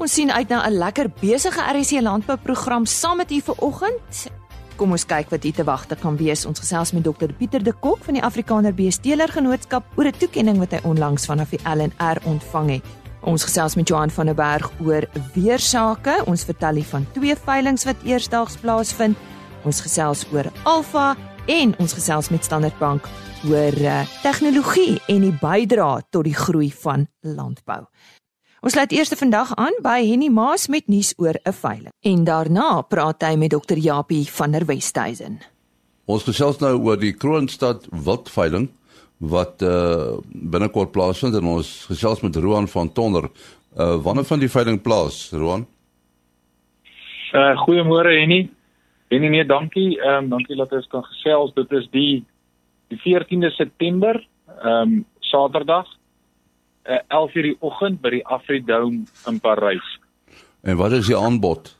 Ons sien uit na 'n lekker besige RC landbouprogram saam met u vanoggend. Kom ons kyk wat hier te wagte kan wees. Ons gesels met Dr Pieter de Kok van die Afrikaner Beesteler Genootskap oor 'n toekenning wat hy onlangs vanaf die LNR ontvang het. Ons gesels met Johan van der Berg oor weersake. Ons vertel hier van twee veilinge wat eersdaags plaasvind. Ons gesels oor Alfa en ons gesels met Standard Bank oor uh, tegnologie en die bydrae tot die groei van landbou. Ons laat eers vandag aan by Henny Maas met nuus oor 'n veiling. En daarna praat hy met Dr. Japie van der Westhuizen. Ons gesels nou oor die Kroonstad wildveiling wat uh binnekort plaasvind en ons gesels met Roan van Tonder. Uh wanneer van die veiling plaas, Roan? Uh goeiemôre Henny. Henny nee, dankie. Ehm um, dankie dat ons kan gesels. Dit is die die 14de September, ehm um, Saterdag uh, eh, 11:00 die oggend by die Afridome in Parys. En wat is die aanbod?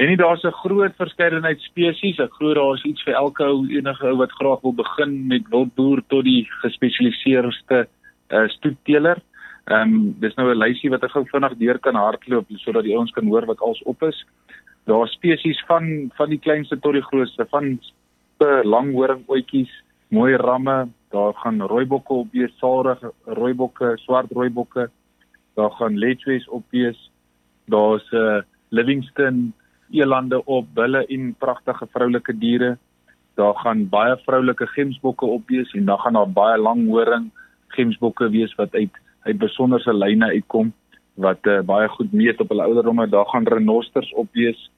En nie daar's 'n groot verskeidenheid spesies. Ek glo daar is iets vir elke ou enige ou wat graag wil begin met wildboer tot die gespesialiseerde uh, stoetteler. Ehm um, dis nou 'n lysie wat ek gou vinnig deur kan hardloop sodat die ouens kan hoor wat als op is. Daar spesies van van die kleinste tot die grootste, van langhoring oetjies, mooi ramme, daar gaan rooibokke op wees, saarige rooibokke, swart rooibokke. Daar gaan lechwees op wees. Daar's 'n uh, Livingston elande op, bulle en pragtige vroulike diere. Daar gaan baie vroulike gemsbokke op wees en dan gaan daar baie langhoring gemsbokke wees wat uit uit besonderse lyne uitkom wat uh, baie goed meet op hulle ouderdomme. Daar gaan renosters op wees.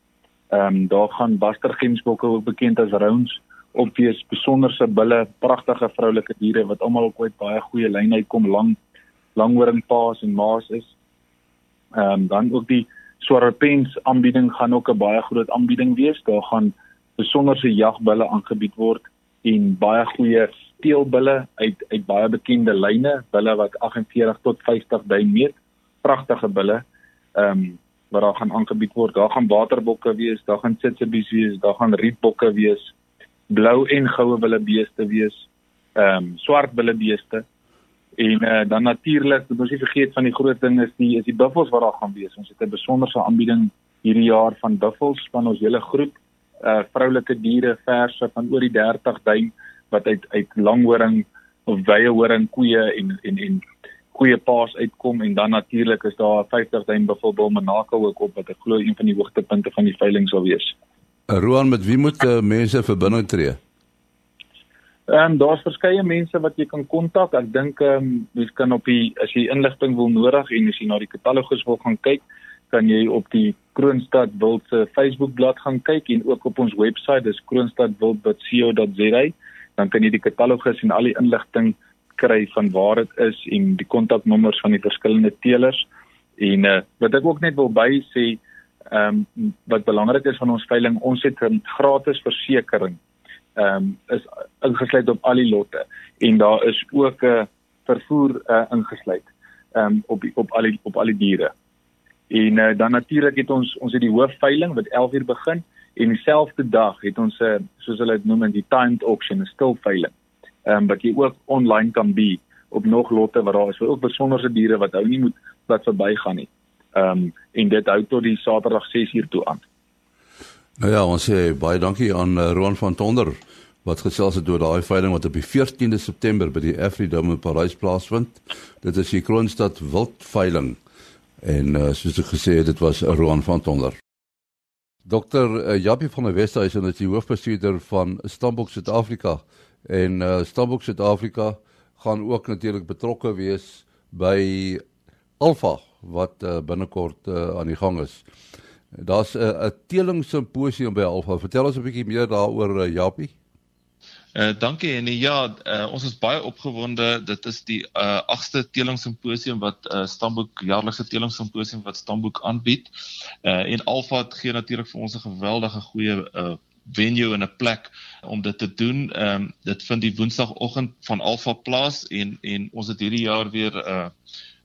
Ehm um, daar gaan baster gemsbokke ook bekend as rounds op wees besonderse bulle, pragtige vroulike diere wat almal ook uit baie goeie lyne uitkom, lang langhoringpaas en maas is. Ehm um, dan ook die swarapens aanbieding gaan ook 'n baie groot aanbieding wees. Daar gaan besonderse jagbulle aangebied word en baie goeie teelbulle uit uit baie bekende lyne, bulle wat 48 tot 50 duim meet. Pragtige bulle. Ehm um, wat daar gaan aangebied word. Daar gaan waterbokke wees, daar gaan tsitsebies wees, daar gaan rietbokke wees blou en goue wille beeste wees. Ehm um, swart wille beeste. En uh, dan natuurlik, moet ons nie vergeet van die groot ding is die is die buffels wat daar gaan wees. Ons het 'n besonderse aanbieding hierdie jaar van buffels van ons hele groep uh vroulike diere verse van oor die 30 duim wat uit uit langhoring of wye horing koeie en en en koeie paas uitkom en dan natuurlik is daar 50 duim buffel bil menake ook op wat ek glo een van die hoogtepunte van die veiling sal wees. Roan met wie moet uh, mense verbinding tree? Ehm um, daar's verskeie mense wat jy kan kontak. Ek dink ehm um, jy kan op die as jy inligting wil nodig en as jy na die katalogus wil gaan kyk, kan jy op die Kroonstad Wild se Facebook bladsy gaan kyk en ook op ons webwerf dis kroonstadwild.co.za. Dan kan jy die katalogus en al die inligting kry van waar dit is en die kontaknommers van die verskillende teelers. En uh, wat ek ook net wil by sê, ehm um, wat belangrik is van ons veiling, ons het 'n gratis versekerings ehm um, is ingesluit op al die lotte en daar is ook 'n uh, vervoer uh, ingesluit ehm um, op die, op al die op al die diere. En uh, dan natuurlik het ons ons het die hoofveiling wat 11:00 begin en dieselfde dag het ons 'n uh, soos hulle dit noem in die timed auction, 'n stil veiling. Ehm um, wat jy ook online kan be op nog lotte wat daar is, ook besonderse diere wat hou nie moet wat verbygaan nie. Ehm um, en dit hou tot die Saterdag 6uur toe aan. Nou ja, ons sê baie dankie aan uh, Roan van Tonder wat gesels het oor daai veiling wat op die 14de September by die Afridome in Parys plaasvind. Dit is die Kroonstad Wildveiling. En uh, soos ek gesê het, dit was Roan van Tonder. Dr. Uh, Jappie van der Westhuizen is die hoofbestuurder van Stambok Suid-Afrika en uh, Stambok Suid-Afrika gaan ook natuurlik betrokke wees by Alpha wat uh, binnekort uh, aan die gang is. Daar's 'n uh, 'n teeling simposium by Alpha. Vertel ons 'n bietjie meer daaroor uh, Japie. Uh dankie en ja, uh, ons is baie opgewonde. Dit is die uh 8ste teeling simposium wat uh Stamboek jaarlikse teeling simposium wat Stamboek aanbied. Uh en Alpha gee natuurlik vir ons 'n geweldige goeie uh venue en 'n plek om dit te doen. Ehm um, dit vind die Woensdagoggend van Alpha plaas en en ons het hierdie jaar weer uh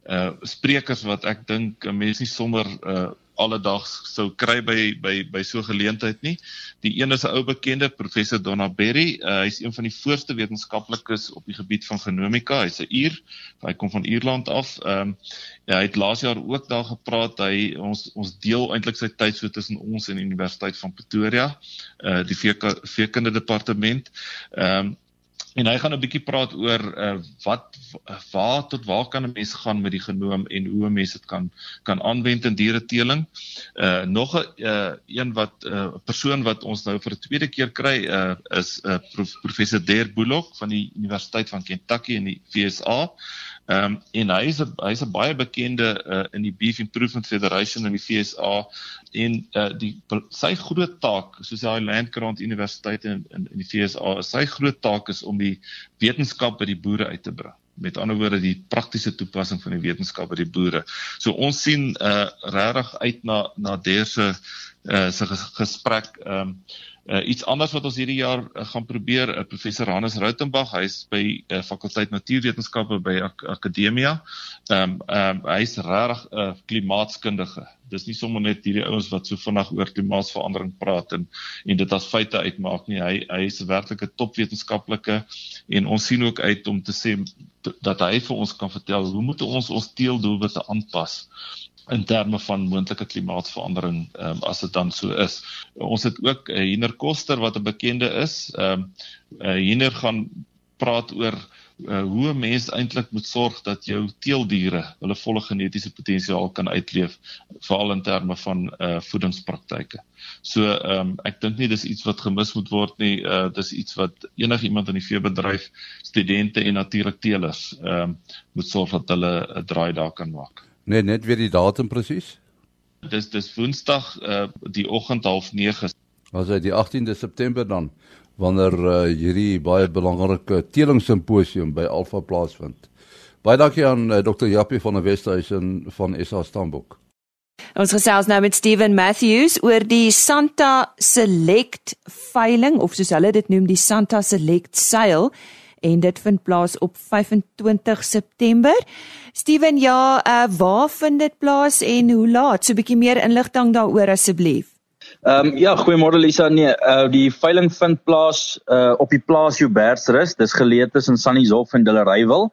uh sprekers wat ek dink mense nie sommer uh alledags sou kry by by by so 'n geleentheid nie. Die een is 'n ou bekende, professor Donna Berry. Uh, Hy's een van die voorste wetenskaplikes op die gebied van genomika. Hy's 'n Ier. Hy kom van Ierland af. Ehm um, ja, hy het laas jaar ook daar gepraat. Hy ons ons deel eintlik sy tyd so tussen ons en Universiteit van Pretoria, uh die veekunde departement. Ehm um, En hy gaan 'n bietjie praat oor uh, wat waar tot waar kan 'n mens gaan met die genoom en hoe 'n mens dit kan kan aanwend in diereteeling. Uh nog 'n uh, een wat 'n uh, persoon wat ons nou vir 'n tweede keer kry uh, is 'n uh, prof, professor Der Bullock van die Universiteit van Kentucky in die VSA. Ehm um, en hy is hy's 'n baie bekende uh, in die Beef Improvement Federation in die FSA en uh, die sy groot taak soos hy Landgrant Universiteit in in, in die FSA sy groot taak is om die wetenskap by die boere uit te bring met ander woorde die praktiese toepassing van die wetenskap by die boere. So ons sien uh regtig uit na na dese uh se gesprek ehm um, Uh, iets anders wat ons hierdie jaar uh, gaan probeer, uh, professor Hannes Rautenbach, hy's by uh, fakulteit natuurwetenskappe by Ak Akademia. Ehm um, ehm um, hy's regtig 'n uh, klimaatskundige. Dis nie sommer net hierdie ouens wat so vinnig oor klimaatsverandering praat en en dit as feite uitmaak nie. Hy hy is 'n werklike topwetenskaplike en ons sien ook uit om te sê dat hy vir ons kan vertel hoe moet ons ons teeldoelwitte aanpas in terme van moontlike klimaatsverandering um, as dit dan so is. Ons het ook 'n uh, Hiner Koster wat 'n bekende is. Ehm um, uh, Hiner gaan praat oor uh, hoe 'n mens eintlik moet sorg dat jou teeldiere hulle volle genetiese potensiaal kan uitleef veral in terme van uh, voedingspraktyke. So ehm um, ek dink nie dis iets wat gemis moet word nie. Uh, dis iets wat enigiemand in die veebedryf, studente en natuurlik teelers ehm um, moet sorg dat hulle 'n draai daar kan maak. Nee, net weer die datum presies. Dis dis Woensdag uh die oggend half 9. Was dit die 18de September dan wanneer uh, hierdie baie belangrike teelingssimposium by Alpha plaasvind. Baie dankie aan uh, Dr. Jappie van der Westhuizen van SA Stambok. Ons gesels nou met Steven Matthews oor die Santa Select veiling of soos hulle dit noem die Santa Select sale en dit vind plaas op 25 September. Steven, ja, uh, waar vind dit plaas en hoe laat? So 'n bietjie meer inligting daaroor asseblief. Ehm um, ja, goeiemôre Lisa. Nee, uh die veiling vind plaas uh op die plaas Joubertsrus. Dis geleë tussen Sannieshof en Dilleryville.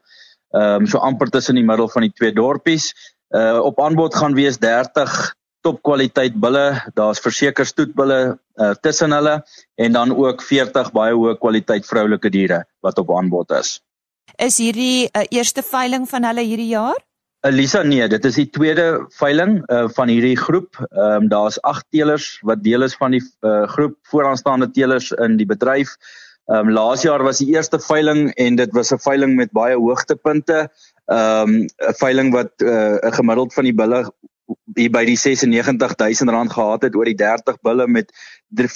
Ehm um, so amper tussen die middel van die twee dorpies. Uh op aanbod gaan wees 30 topkwaliteit bulle. Daar's verseker stoetbulle uh, tussen hulle en dan ook 40 baie hoë kwaliteit vroulike diere wat op aanbod is. Is hierdie 'n uh, eerste veiling van hulle hierdie jaar? Elisa nee, dit is die tweede veiling uh, van hierdie groep. Ehm um, daar's 8 teelers wat deel is van die uh, groep vooraanstaande teelers in die bedryf. Ehm um, laas jaar was die eerste veiling en dit was 'n veiling met baie hoogtepunte. Ehm um, 'n veiling wat 'n uh, gemiddeld van die bulle hier by die 96000 rand gehad het oor die 30 bulle met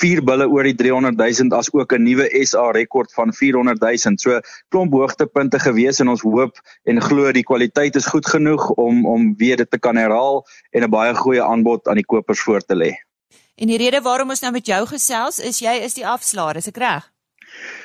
vier bulle oor die 300000 as ook 'n nuwe SA rekord van 400000. So klomp hoogtepunte gewees en ons hoop en glo die kwaliteit is goed genoeg om om weer dit te kan herhaal en 'n baie goeie aanbod aan die kopers voor te lê. En die rede waarom ons nou met jou gesels is jy is die afslaer, is ek reg?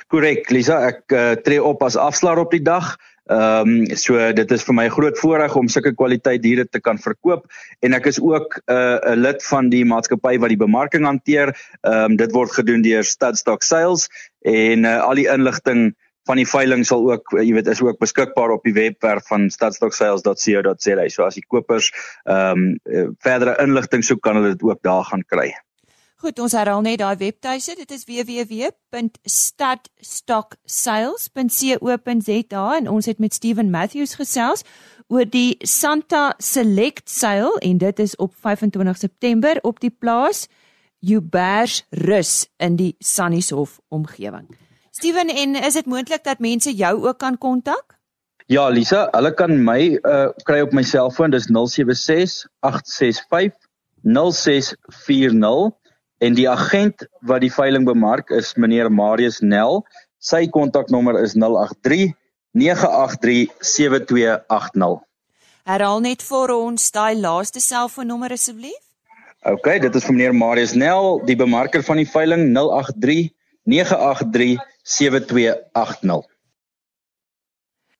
Korrek, Lisa, ek uh, tree op as afslaer op die dag. Ehm um, so dit is vir my 'n groot voorreg om sulke kwaliteit diere te kan verkoop en ek is ook 'n uh, lid van die maatskappy wat die bemarking hanteer. Ehm um, dit word gedoen deur Studstock Sales en uh, al die inligting van die veiling sal ook jy weet is ook beskikbaar op die webwerf van studstocksales.co.za. So as die kopers ehm um, verdere inligting soek kan hulle dit ook daar gaan kry. Goed, ons herhaal net daai webtuise. Dit is www.stadstocksales.co.za en ons het met Steven Matthews gesels oor die Santa Select Sale en dit is op 25 September op die plaas Jubers Rus in die Sannieshof omgewing. Steven, en is dit moontlik dat mense jou ook kan kontak? Ja, Lisa, hulle kan my uh, kry op my selfoon, dis 076 865 0640 En die agent wat die veiling bemark is meneer Marius Nel. Sy kontaknommer is 083 983 7280. Herhaal net vir ons daai laaste selfoonnommer asseblief. OK, dit is vir meneer Marius Nel, die bemarker van die veiling 083 983 7280.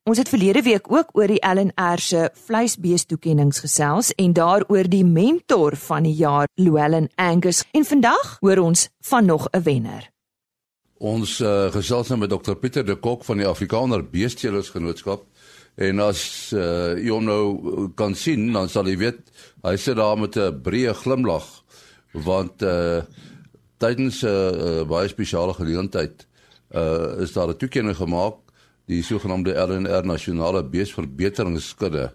Ons het verlede week ook oor die LNR se vleisbeestoekennings gesels en daaroor die mentor van die jaar, Llewellyn Angus. En vandag hoor ons van nog 'n wenner. Ons uh, gesels nou met Dr Pieter de Kok van die Afrikaner Beesteelersgenootskap. En as uh, jy hom nou kan sien, dan sal jy weet hy sit daar met 'n breë glimlag want uh, tydens 'n uh, baie spesiale geleentheid uh, is daar 'n toekenning gemaak die sogenaamde RNR nasionale beesverbeteringsskudde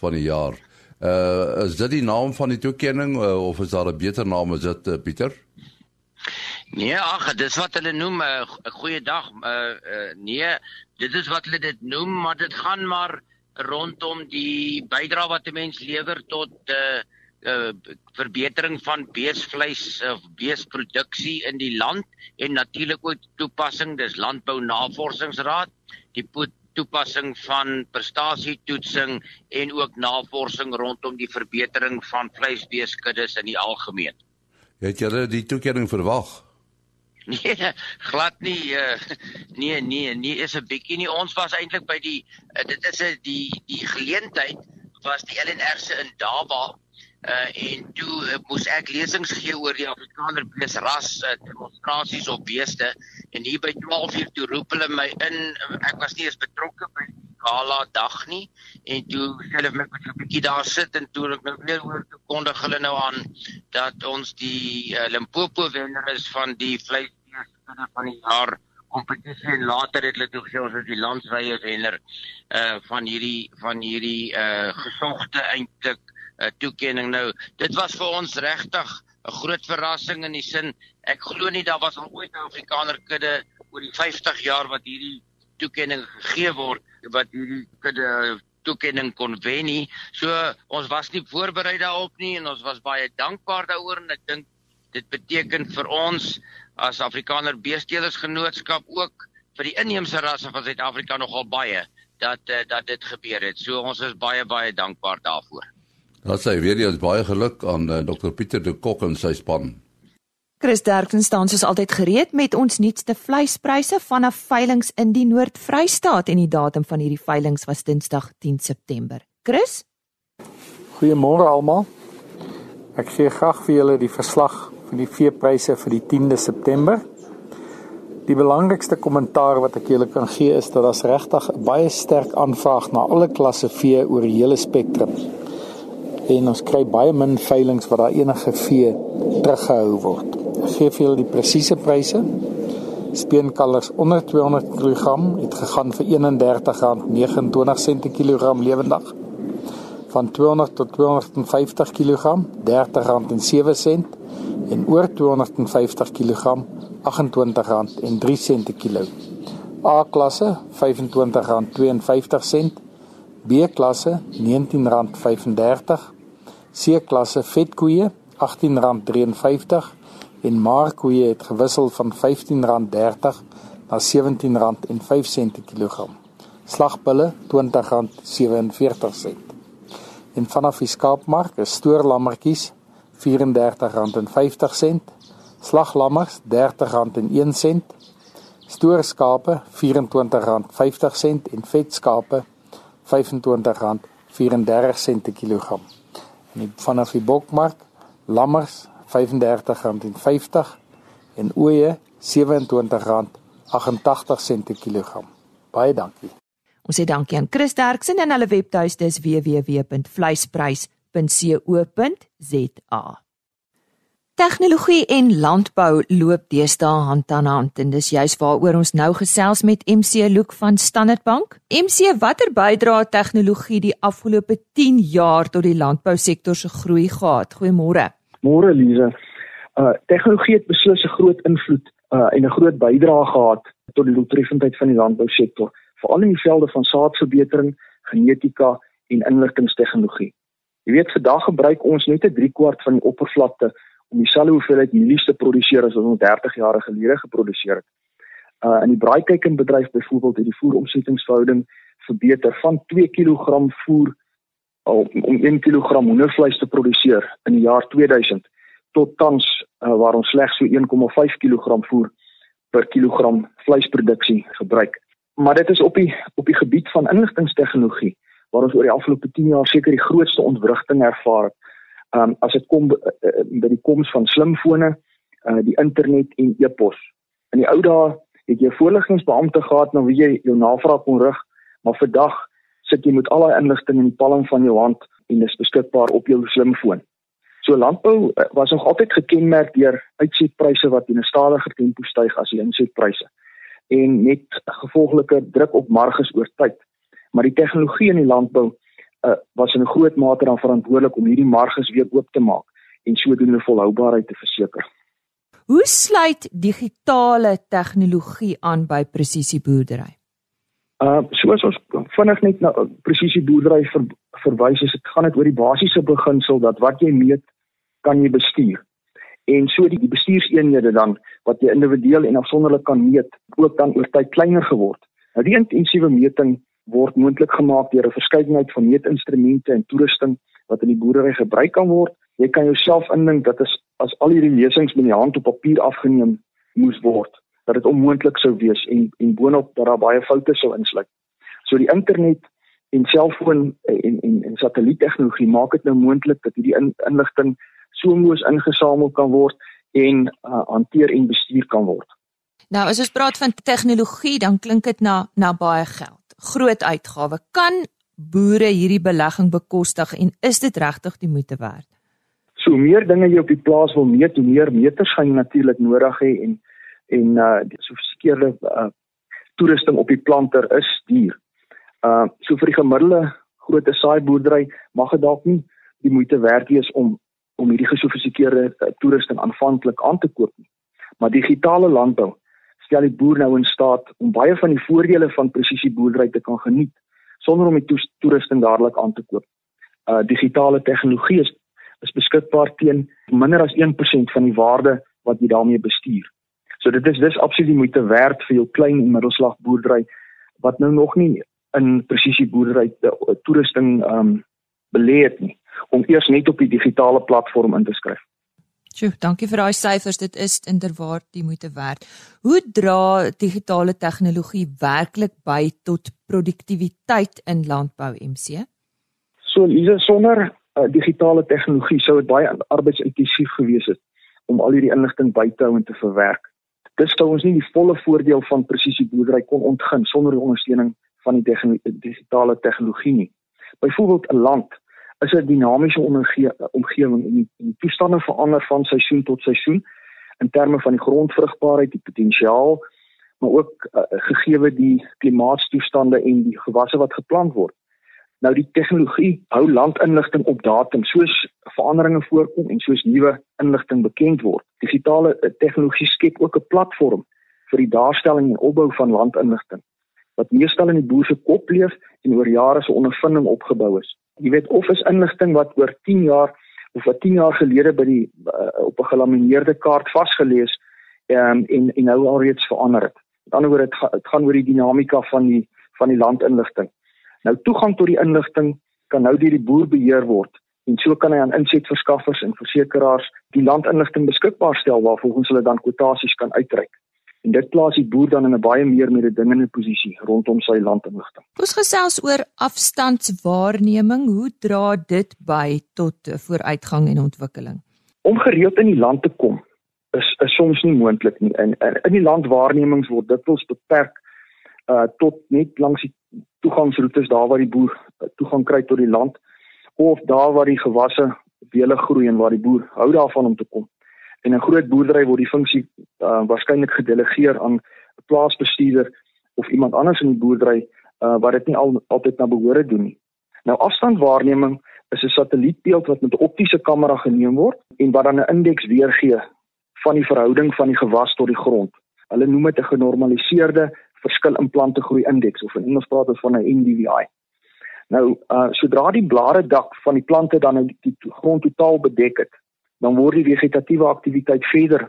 van die jaar. Uh is dit die naam van die toekenning uh, of is daar 'n beter naam as dit uh, Pieter? Nee, ag, dis wat hulle noem 'n uh, goeie dag. Uh, uh nee, dit is wat hulle dit noem, maar dit gaan maar rondom die bydrae wat 'n mens lewer tot uh uh verbetering van beesvleis of beesproduksie in die land en natuurlik ook toepassing dis landbou navorsingsraad die toepassing van prestasietoetsing en ook navorsing rondom die verbetering van vleisbeeskuddes in die algemeen. Het julle die toekenning verwag? Nee, glad nie. Uh, nee, nee, nee, is 'n bietjie nie. Ons was eintlik by die uh, dit is 'n die die geleentheid was die LNR se in Daba uh en toe uh, moes ek lesings gee oor die Afrikaner beesras uh, demonstrasies op beeste. En hier by 12:00 toe roep hulle my in. Ek was nie eens betrokke by gala dag nie. En toe hulle my net 'n bietjie daar sit en toe ek nou weer hoor toe kondig hulle nou aan dat ons die uh, Limpopo wenner is van die vleisbeeste van die jaar kompetisie en later het hulle toe gesê ons is die landwyse wenner uh van hierdie van hierdie uh gesogte eintlik 'n uh, toekenning nou. Dit was vir ons regtig 'n groot verrassing in die sin ek glo nie daar was al ooit 'n Afrikaner kudde oor die 50 jaar wat hierdie toekenning gegee word wat hierdie kudde toekenning kon wen nie. So ons was nie voorberei daarop nie en ons was baie dankbaar daaroor en ek dink dit beteken vir ons as Afrikaner Beesteelersgenootskap ook vir die inheemse rasse van Suid-Afrika nogal baie dat uh, dat dit gebeur het. So ons is baie baie dankbaar daarvoor. Dat sê weer eens baie geluk aan uh, eh, Dr Pieter de Kok en sy span. Chris Derksen staan soos altyd gereed met ons nuutste vleispryse vanaf veilinge in die Noord-Vrystaat en die datum van hierdie veilinge was Dinsdag 10 September. Chris? Goeiemôre almal. Ek gee graag vir julle die verslag van die veepryse vir die 10de September. Die belangrikste kommentaar wat ek julle kan gee is dat daar regtig baie sterk aanvraag na alle klasse vee oor die hele spektrum en ons kry baie min veilinge waar daar enige vee teruggehou word. Ek gee vir julle die presiese pryse. Speenkalvers onder 200 kg het gegaan vir R31.29 per kilogram lewendig. Van 200 tot 250 kg R30.07 en oor 250 kg R28.03 per kilo. A klasse R25.52 B klasse R19.35 C klasse vetkoeie R18.53 en markkoeie het gewissel van R15.30 na R17.05 per kilogram. Slagbulle R20.47. En vanaf die skaapmark is stoorlammetjies R34.50, slaglammers R30.01, stoorskape R24.50 en vetskape R25.34 per kilogram en vanaf die bokmark lammers R35.50 en ooe R27.88 per kilogram. Baie dankie. Ons sê dankie aan Chris Derksen en hulle webtuiste is www.vleisprys.co.za. Tegnologie en landbou loop deesdae hand aan hand en dis juis waaroor ons nou gesels met MC Look van Standard Bank. MC, watter bydrae het tegnologie die afgelope 10 jaar tot die landbousektor se groei gehad? Goeiemôre. Môre Lize. Uh tegnologie het beslis 'n groot invloed uh en 'n groot bydrae gehad tot die doeltreffendheid van die landbousektor, veral in die velde van saadverbetering, genetika en inligtingstegnologie. Jy weet vandag gebruik ons net 'n 3 kwart van die oppervlakte om dieselfde hoeveelheid mielies te produseer as wat ons 30 jaar gelede geproduseer het. Uh in die braaikuikenbedryf byvoorbeeld het die voeromsettingsverhouding verbeter van 2 kg voer om, om 1 kg hoendervleis te produseer in die jaar 2000 tot tans uh, waar ons slegs so 1,5 kg voer per kilogram vleisproduksie gebruik. maar dit is op die op die gebied van inligtingstegnologie waar ons oor die afgelope 10 jaar seker die grootste ontwrigting ervaar het. Um as dit kom uh, by die koms van slimfone, uh die internet en e-pos. In die ou dae het jy voorliggingsbeampte gehad na wie jy jou navraag kon rig, maar vandag sit jy met al daai inligting in die palm van jou hand en dis beskikbaar op jou slimfoon. So landbou was nog altyd gekenmerk deur uitsetpryse wat in 'n stadiger tempo styg as die insetpryse en met gevolglike druk op marges oor tyd. Maar die tegnologie in die landbou uh, was in 'n groot mate dan verantwoordelik om hierdie marges weer oop te maak en sodoende volhoubaarheid te verseker. Hoe sluit digitale tegnologie aan by presisieboerdery? Uh soos ons vinnig net na presisieboerdery ver, verwys is dit gaan dit oor die basiese beginsel dat wat jy meet kan jy bestuur. En so die, die bestuurseenhede dan wat jy individueel en afsonderlik kan meet, ook dan oor tyd kleiner geword. Nou die intensiewe meting word moontlik gemaak deur 'n verskeidenheid van meetinstrumente en toerusting wat in die boerdery gebruik kan word. Jy kan jouself indink dat as as al hierdie lesings met die hand op papier afgeneem moes word, dat dit onmoontlik sou wees en en boonop dat daar baie foute sou insluit. So die internet en selfoon en en en satelliettegnologie maak dit nou moontlik dat hierdie in, inligting so moes ingesamel kan word en uh, hanteer en bestuur kan word. Nou as ons praat van tegnologie, dan klink dit na na baie geld groot uitgawe. Kan boere hierdie belegging bekostig en is dit regtig die moeite werd? So meer dinge jy op die plaas wil meet, hoe meer meters gaan jy natuurlik nodig hê en en uh die sofistikeerde uh toerusting op die planter is duur. Uh so vir die gemiddelde groot saaiboerdery mag dit dalk nie die moeite werd wees om om hierdie gesofistikeerde uh, toerusting aanvanklik aan te koop nie. Maar digitale landbou stel die boer nou in staat om baie van die voordele van presisieboerdery te kan geniet sonder om die toerusting dadelik aan te koop. Uh digitale tegnologie is is beskikbaar teen minder as 1% van die waarde wat jy daarmee bestuur. So dit is dis absoluut moeite werd vir jou klein en middelslag boerdery wat nou nog nie in presisieboerdery uh, toerusting um belê het nie om eers net op die digitale platform in te skryf. Sjoe, dankie vir daai syfers. Dit is inderwaar die moeite werd. Hoe dra digitale tegnologie werklik by tot produktiwiteit in landbou MC? So, Lise, sonder uh, digitale tegnologie sou dit baie arbeidsintensief gewees het om al hierdie inligting by te hou en te verwerk. Dit sou ons nie die volle voordeel van presisieboerdery kon ontgin sonder die ondersteuning van die digitale tegnologie nie. Byvoorbeeld 'n land is 'n dinamiese omgewing en die, die toestande verander van seisoen tot seisoen in terme van die grondvrugbaarheid, die potensiaal, maar ook uh, gegeewe die klimaatstoestande en die gewasse wat geplant word. Nou die tegnologie hou landinligting op datum soos veranderinge voorkom en soos nuwe inligting bekend word. Digitale uh, tegnologie skep ook 'n platform vir die daarstelling en opbou van landinligting wat meestal in die boer se kop leef en oor jare se ondervinding opgebou is jy weet of is inligting wat oor 10 jaar of wat 10 jaar gelede by die uh, op 'n gelamineerde kaart vasgelees um, en en nou alreeds verander het. Met ander woorde dit dit gaan oor die dinamika van die van die landinligting. Nou toegang tot die inligting kan nou deur die boer beheer word en so kan hy aan insetverskaffers en versekerings die landinligting beskikbaar stel waarvolgens hulle dan kwotasies kan uitreik. En dit plaas die boer dan in 'n baie meer mededingende posisie rondom sy landinligting. Ons gesels oor afstandswaarneming. Hoe dra dit by tot vooruitgang en ontwikkeling? Om gereeld in die land te kom is is soms nie moontlik nie. In in, in die landwaarnemings word dikwels beperk uh tot net langs die toegangsroetes daar waar die boer uh, toegang kry tot die land of daar waar die gewasse wele groei en waar die boer hou daarvan om te kom en 'n groot boerdery word die funksie uh, waarskynlik gedelegeer aan 'n plaasbestuurder of iemand anders in die boerdery uh, wat dit nie al altyd na behore doen nie. Nou afstandwaarneming is 'n satellietbeeld wat met 'n optiese kamera geneem word en wat dan 'n indeks weergee van die verhouding van die gewas tot die grond. Hulle noem dit 'n genormaliseerde verskil in plante groei indeks of in Engels praat ons van 'n NDVI. Nou, uh sodra die blare dak van die plante dan nou die grond totaal bedek het, dan word die vegetatiewe aktiwiteit verder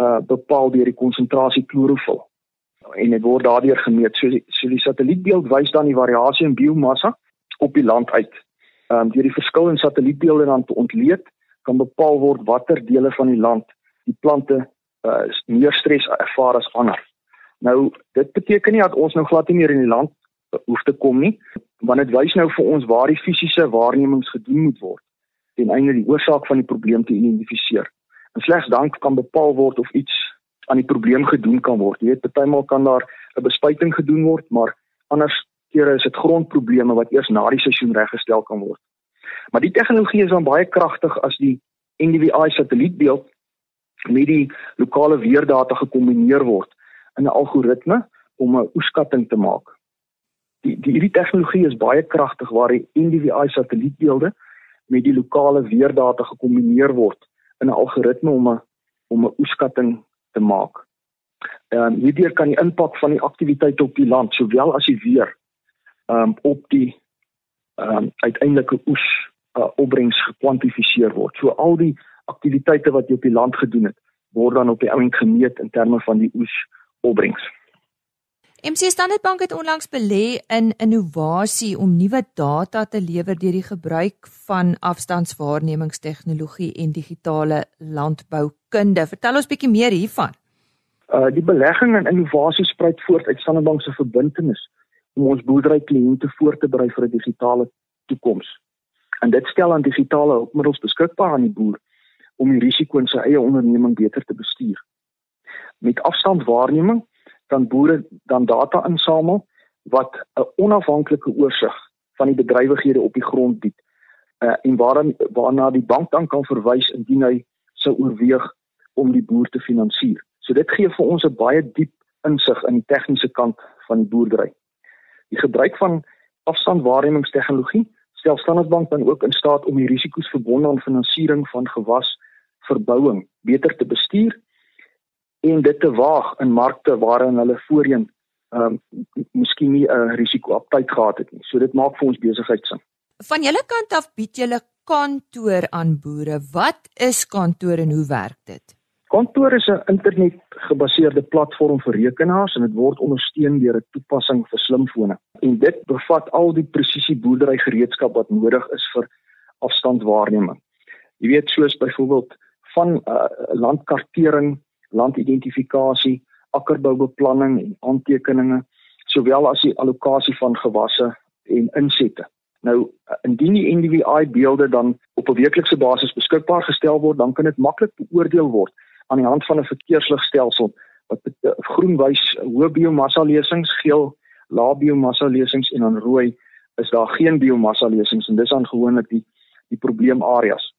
uh bepaal deur die konsentrasie klorofil en dit word daardeur gemeet. So so die satellietbeeld wys dan die variasie in biomassa op die land uit. Ehm um, deur die verskil in satellietbeelde dan te ontleed kan bepaal word watter dele van die land die plante uh meer stres ervaar as ander. Nou dit beteken nie dat ons nou glad nie meer in die land hoef te kom nie, want dit wys nou vir ons waar die fisiese waarnemings gedoen moet word ten einde die oorsaak van die probleem te identifiseer. En slegs dan kan bepaal word of iets aan die probleem gedoen kan word. Jy weet, partymal kan daar 'n bespuiting gedoen word, maar anders kere is dit grondprobleme wat eers na die seisoen reggestel kan word. Maar die tegnologie is dan baie kragtig as die NDVI satellietbeeld met die lokale weerdata gekombineer word in 'n algoritme om 'n oeskatting te maak. Die die hierdie tegnologie is baie kragtig waar die NDVI satellietbeelde met die lokale weerdata gekombineer word in 'n algoritme om 'n om 'n oeskatting te maak. Ehm um, hierdeur kan die impak van die aktiwiteite op die land sowel as die weer ehm um, op die ehm um, uiteindelike oes uh, opbrengs gekwantifiseer word. So al die aktiwiteite wat jy op die land gedoen het, word dan op die oomblik gemeet in terme van die oes opbrengs. MC Standard Bank het onlangs belê in innovasie om nuwe data te lewer deur die gebruik van afstandswaarnemingstegnologie en digitale landboukunde. Vertel ons bietjie meer hiervan. Uh die belegging in innovasie spruit voort uit Standard Bank se verbintenis om ons boerdery kliënte voor te berei vir 'n digitale toekoms. En dit stel aan digitale hulpmiddels beskikbaar aan die boer om die risiko in sy eie onderneming beter te bestuur. Met afstandwaarneming kan boere dan data insamel wat 'n onafhanklike oorsig van die bedrywighede op die grond bied. Uh, en waarna waarna die bank dan kan verwys indien hy sou oorweeg om die boer te finansier. So dit gee vir ons 'n baie diep insig in die tegniese kant van die boerdery. Die gebruik van afstandwaarnemingstegnologie stel Standard Bank dan ook in staat om die risiko's verbonde aan finansiering van gewasverbouing beter te bestuur en dit te waag in markte waarin hulle voorheen ehm um, miskien nie 'n risiko aptyd gehad het nie. So dit maak vir ons besigheid sin. Van julle kant af bied julle kantoor aan boere. Wat is kantoor en hoe werk dit? Kantoor is 'n internetgebaseerde platform vir rekenaars en dit word ondersteun deur 'n toepassing vir slimfone. En dit bevat al die presisie boerdery gereedskap wat nodig is vir afstandwaarneming. Jy weet soos byvoorbeeld van uh, landkartering, landidentifikasie, akkerboubeplanning en aantekeninge, sowel as die allocasie van gewasse en insette. Nou indien die NDVI beelde dan op 'n weeklikse basis beskikbaar gestel word, dan kan dit maklik beoordeel word aan die hand van 'n verkeersligstelsel wat groen wys hoë biomassa lesings, geel lae biomassa lesings en dan rooi is daar geen biomassa lesings en dis dan gewoonlik die die probleemareas.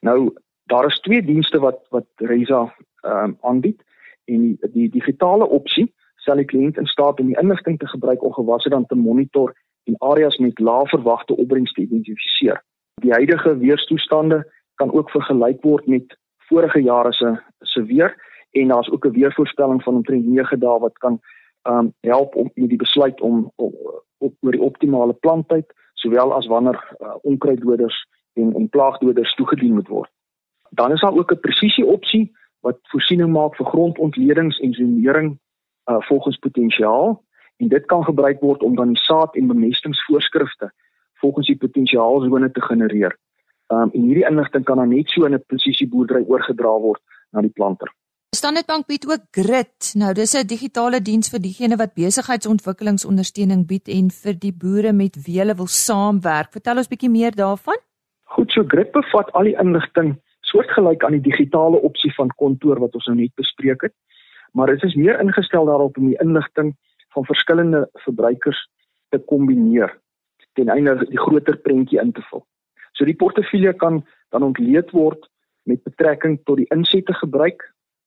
Nou daar is twee dienste wat wat Reza ehm um, aanbied en die, die digitale opsie sal die kliënt in staat om die inligting te gebruik om gewasse dan te monitor en areas met lae verwagte opbrengs te identifiseer. Die huidige weerstoestande kan ook vergelyk word met vorige jare se se weer en daar's ook 'n weervoorspelling van omtrent 9 dae wat kan ehm um, help om met die besluit om op oor die optimale planttyd sowel as wanneer uh, onkruiddoders en en plaagdoders toegedien moet word. Dan is daar ook 'n presisie opsie wat voorsiening maak vir grondontledings en sonering uh, volgens potensiaal en dit kan gebruik word om dan die saad en bemestingsvoorskrifte volgens die potensiaalsone te genereer. Um, en hierdie inligting kan dan net so in 'n presisieboerdery oorgedra word na die planter. Standard Bank bied ook Grit. Nou dis 'n digitale diens vir diegene wat besigheidsontwikkelingsondersteuning bied en vir die boere met wie hulle wil saamwerk. Vertel ons bietjie meer daarvan. Goed, so Grit bevat al die inligting soortgelyk aan die digitale opsie van kontoor wat ons nou net bespreek het. Maar dit is meer ingestel daarop om die inligting van verskillende verbruikers te kombineer ten einde die groter prentjie in te vul. So die portefeulje kan dan ontleed word met betrekking tot die insette gebruik,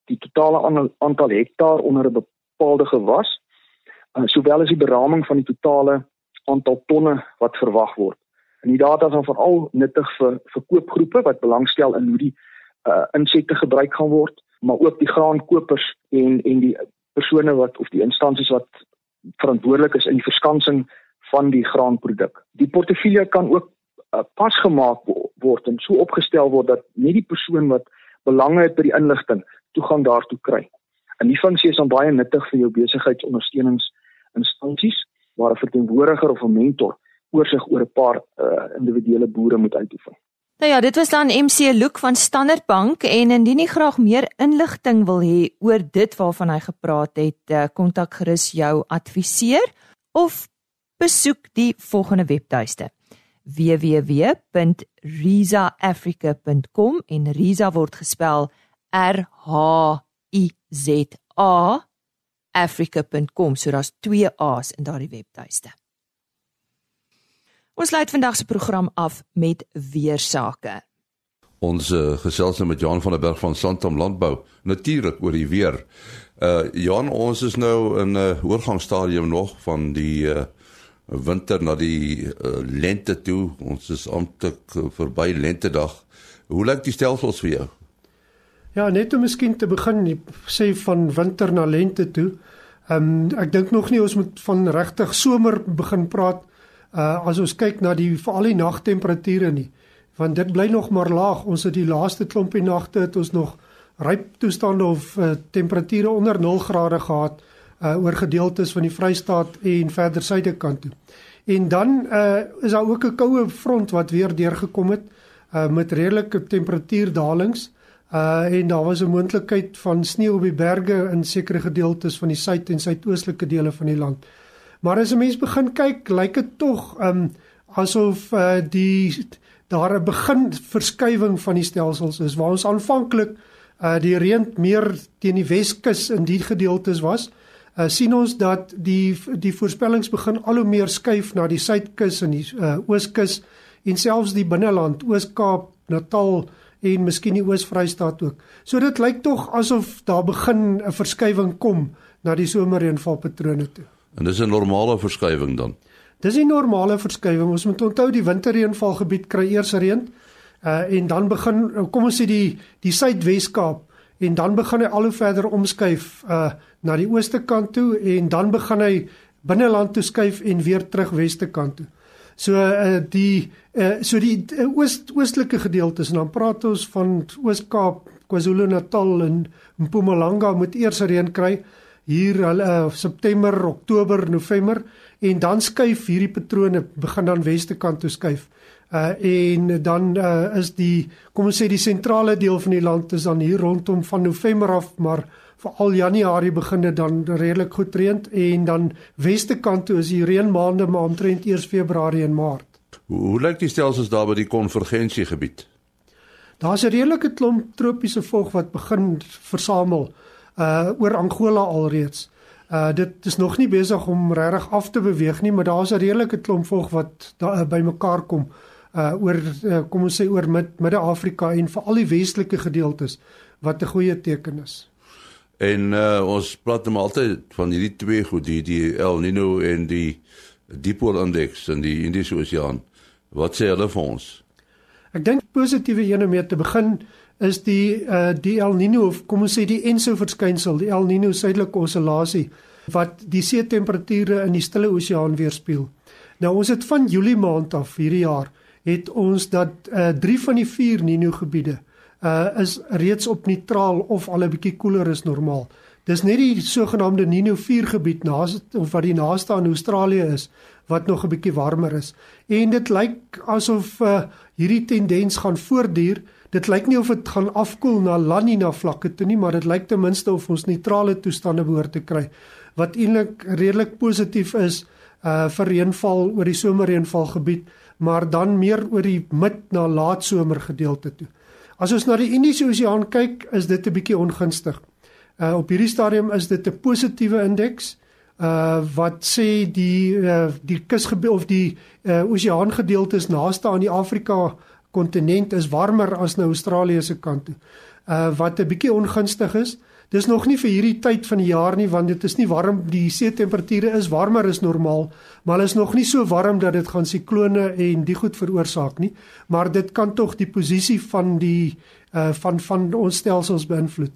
die totale aantal hektaar onder 'n bepaalde gewas, uh, sowel as die beraming van die totale aantal tonne wat verwag word. En die data is dan veral nuttig vir verkoopgroepe wat belangstel in hoe die uh, insette gebruik gaan word, maar ook die graankopers en en die persone wat of die instansies wat verantwoordelik is in die verskansing van die graanproduk. Die portefeulje kan ook uh, pasgemaak word en so opgestel word dat net die persoon wat belang het by die inligting toegang daartoe kry. En die funksie is dan baie nuttig vir jou besigheidsondersteuningsinstansies waar 'n verteenwoordiger of 'n mentor oorsig oor 'n paar uh, individuele boere moet uitoefen. Nou ja, dit was dan MC Look van Standard Bank en indien jy graag meer inligting wil hê oor dit waarvan hy gepraat het, eh, kontak gerus jou adviseur of besoek die volgende webtuiste: www.rizaafrica.com en Riza word gespel R H I Z A africa.com. So daar's twee A's in daardie webtuiste. Ons sluit vandag se program af met weer sake. Ons uh, gesels nou met Jan van der Berg van Santam Landbou natuurlik oor die weer. Uh Jan, ons is nou in 'n uh, oorgangsstadium nog van die uh winter na die uh, lente toe. Ons is amptelik uh, verby lentedag. Hoe lyk die stelsels vir jou? Ja, net om miskien te begin sê van winter na lente toe. Ehm um, ek dink nog nie ons moet van regtig somer begin praat uh as ons kyk na die veral die nagtemperature nie want dit bly nog maar laag. Ons het die laaste klompie nagte het ons nog ryp toestande of uh, temperature onder 0 grade gehad uh oor gedeeltes van die Vrystaat en verder suide kant toe. En dan uh is daar ook 'n koue front wat weer deurgekom het uh met redelike temperatuurdalings. Uh en daar was 'n moontlikheid van sneeu op die berge in sekere gedeeltes van die suid en suidoostelike dele van die land. Maar as 'n mens begin kyk, lyk dit tog um asof uh, die daar 'n begin verskywing van die stelsels is waar ons aanvanklik uh, die reën meer teen die Weskus in die gedeeltes was. Uh, sien ons dat die die voorspellings begin al hoe meer skuif na die suidkus en die uh, ooskus en selfs die binneland, Oos-Kaap, Natal en miskien die Oos-Vrystaat ook. So dit lyk tog asof daar begin 'n verskywing kom na die somerreënvalpatrone toe. En dis 'n normale verskywing dan. Dis 'n normale verskywing. Ons moet onthou die winterreënvalgebied kry eers reën uh en dan begin kom ons sê die die Suidweskaap en dan begin hy al hoe verder omskuif uh na die ooste kant toe en dan begin hy binneland toe skuif en weer terug weste kant toe. So uh die uh so die uh, oost oostelike gedeeltes en dan praat ons van Oos-Kaap, KwaZulu-Natal en Mpumalanga moet eers reën kry hier uh, September, Oktober, November en dan skuif hierdie patrone begin dan weste kant toe skuif. Uh en dan uh is die kom ons sê die sentrale deel van die land is dan hier rondom van November af, maar veral Januarie begin dit dan redelik goed reën en dan weste kant toe is die reënmaande maar omtrent eers Februarie en Maart. Hoe, hoe lyk die stelsels daar by die konvergensiegebied? Daar's 'n redelike klomp tropiese vog wat begin versamel uh oor Angola alreeds. Uh dit is nog nie besig om regtig af te beweeg nie, maar daar's 'n redelike klomp volk wat daar uh, bymekaar kom uh oor uh, kom ons sê oor mid Midde-Afrika en veral die westelike gedeeltes wat 'n goeie teken is. En uh ons praat net altyd van hierdie twee goed, die die El Niño en die Dipole indeks in die Indiese Oseaan. Wat sê hulle vir ons? Ek dink positiewe ene om mee te begin is die uh die El Niño of kom ons sê die Enso verskynsel, die El Niño suidelike oscillasie wat die see temperature in die Stille Oseaan weerspieël. Nou ons het van Julie maand af hierdie jaar het ons dat uh 3 van die 4 Niño gebiede uh is reeds op neutraal of al 'n bietjie koeler as normaal. Dis net die sogenaamde Niño 4 gebied naas of wat die naaste aan Australië is wat nog 'n bietjie warmer is. En dit lyk asof uh hierdie tendens gaan voortduur dit lyk nie of dit gaan afkoel na La Nina vlakke toe nie, maar dit lyk ten minste of ons neutrale toestande behoort te kry wat eintlik redelik positief is uh vir reënval oor die somerreënval gebied, maar dan meer oor die mid na laat somer gedeelte toe. As ons na die Indiese Oseaan kyk, is dit 'n bietjie ongunstig. Uh op hierdie stadium is dit 'n positiewe indeks uh wat sê die uh die kusgebied of die uh oseaan gedeeltes naaste aan die Afrika kontinent is warmer as na Australië se kant toe. Uh wat 'n bietjie ongunstig is. Dis nog nie vir hierdie tyd van die jaar nie want dit is nie warm die see temperature is warmer as normaal, maar is nog nie so warm dat dit gaan siklone en die goed veroorsaak nie, maar dit kan tog die posisie van die uh van van ons stelsels beïnvloed.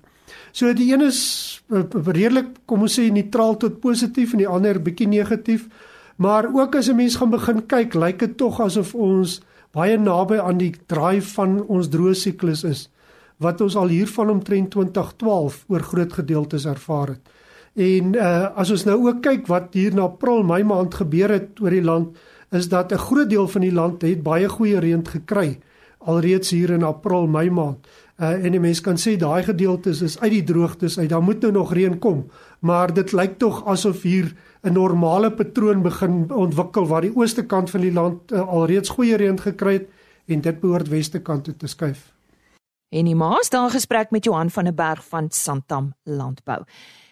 So die een is uh, redelik kom ons sê neutraal tot positief en die ander bietjie negatief, maar ook as 'n mens gaan begin kyk, lyk dit tog asof ons baie naby aan die draai van ons droë siklus is wat ons al hier van omtrent 2012 oor groot gedeeltes ervaar het. En uh as ons nou ook kyk wat hier na April, Mei maand gebeur het oor die land, is dat 'n groot deel van die land het baie goeie reën gekry alreeds hier in April, Mei maand. Uh, en die mens kan sê daai gedeeltes is uit die droogtes uit. Daar moet nou nog reën kom, maar dit lyk tog asof hier 'n normale patroon begin ontwikkel waar die ooste kant van die land uh, alreeds goeie reën gekry het en dit behoort weste kant toe te skuif. En die maas daar gesprek met Johan van der Berg van Santam Landbou.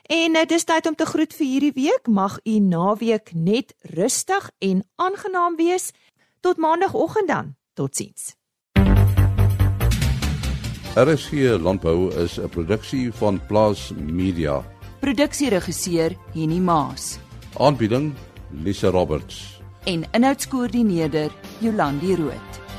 En dit is tyd om te groet vir hierdie week. Mag u naweek net rustig en aangenaam wees. Tot maandagooggend dan. Totsiens. RSG Landbou is 'n produksie van Plaas Media. Produksieregisseur Henny Maas. Aanbieding Lisa Roberts. En inhoudskoördineerder Jolandi Root.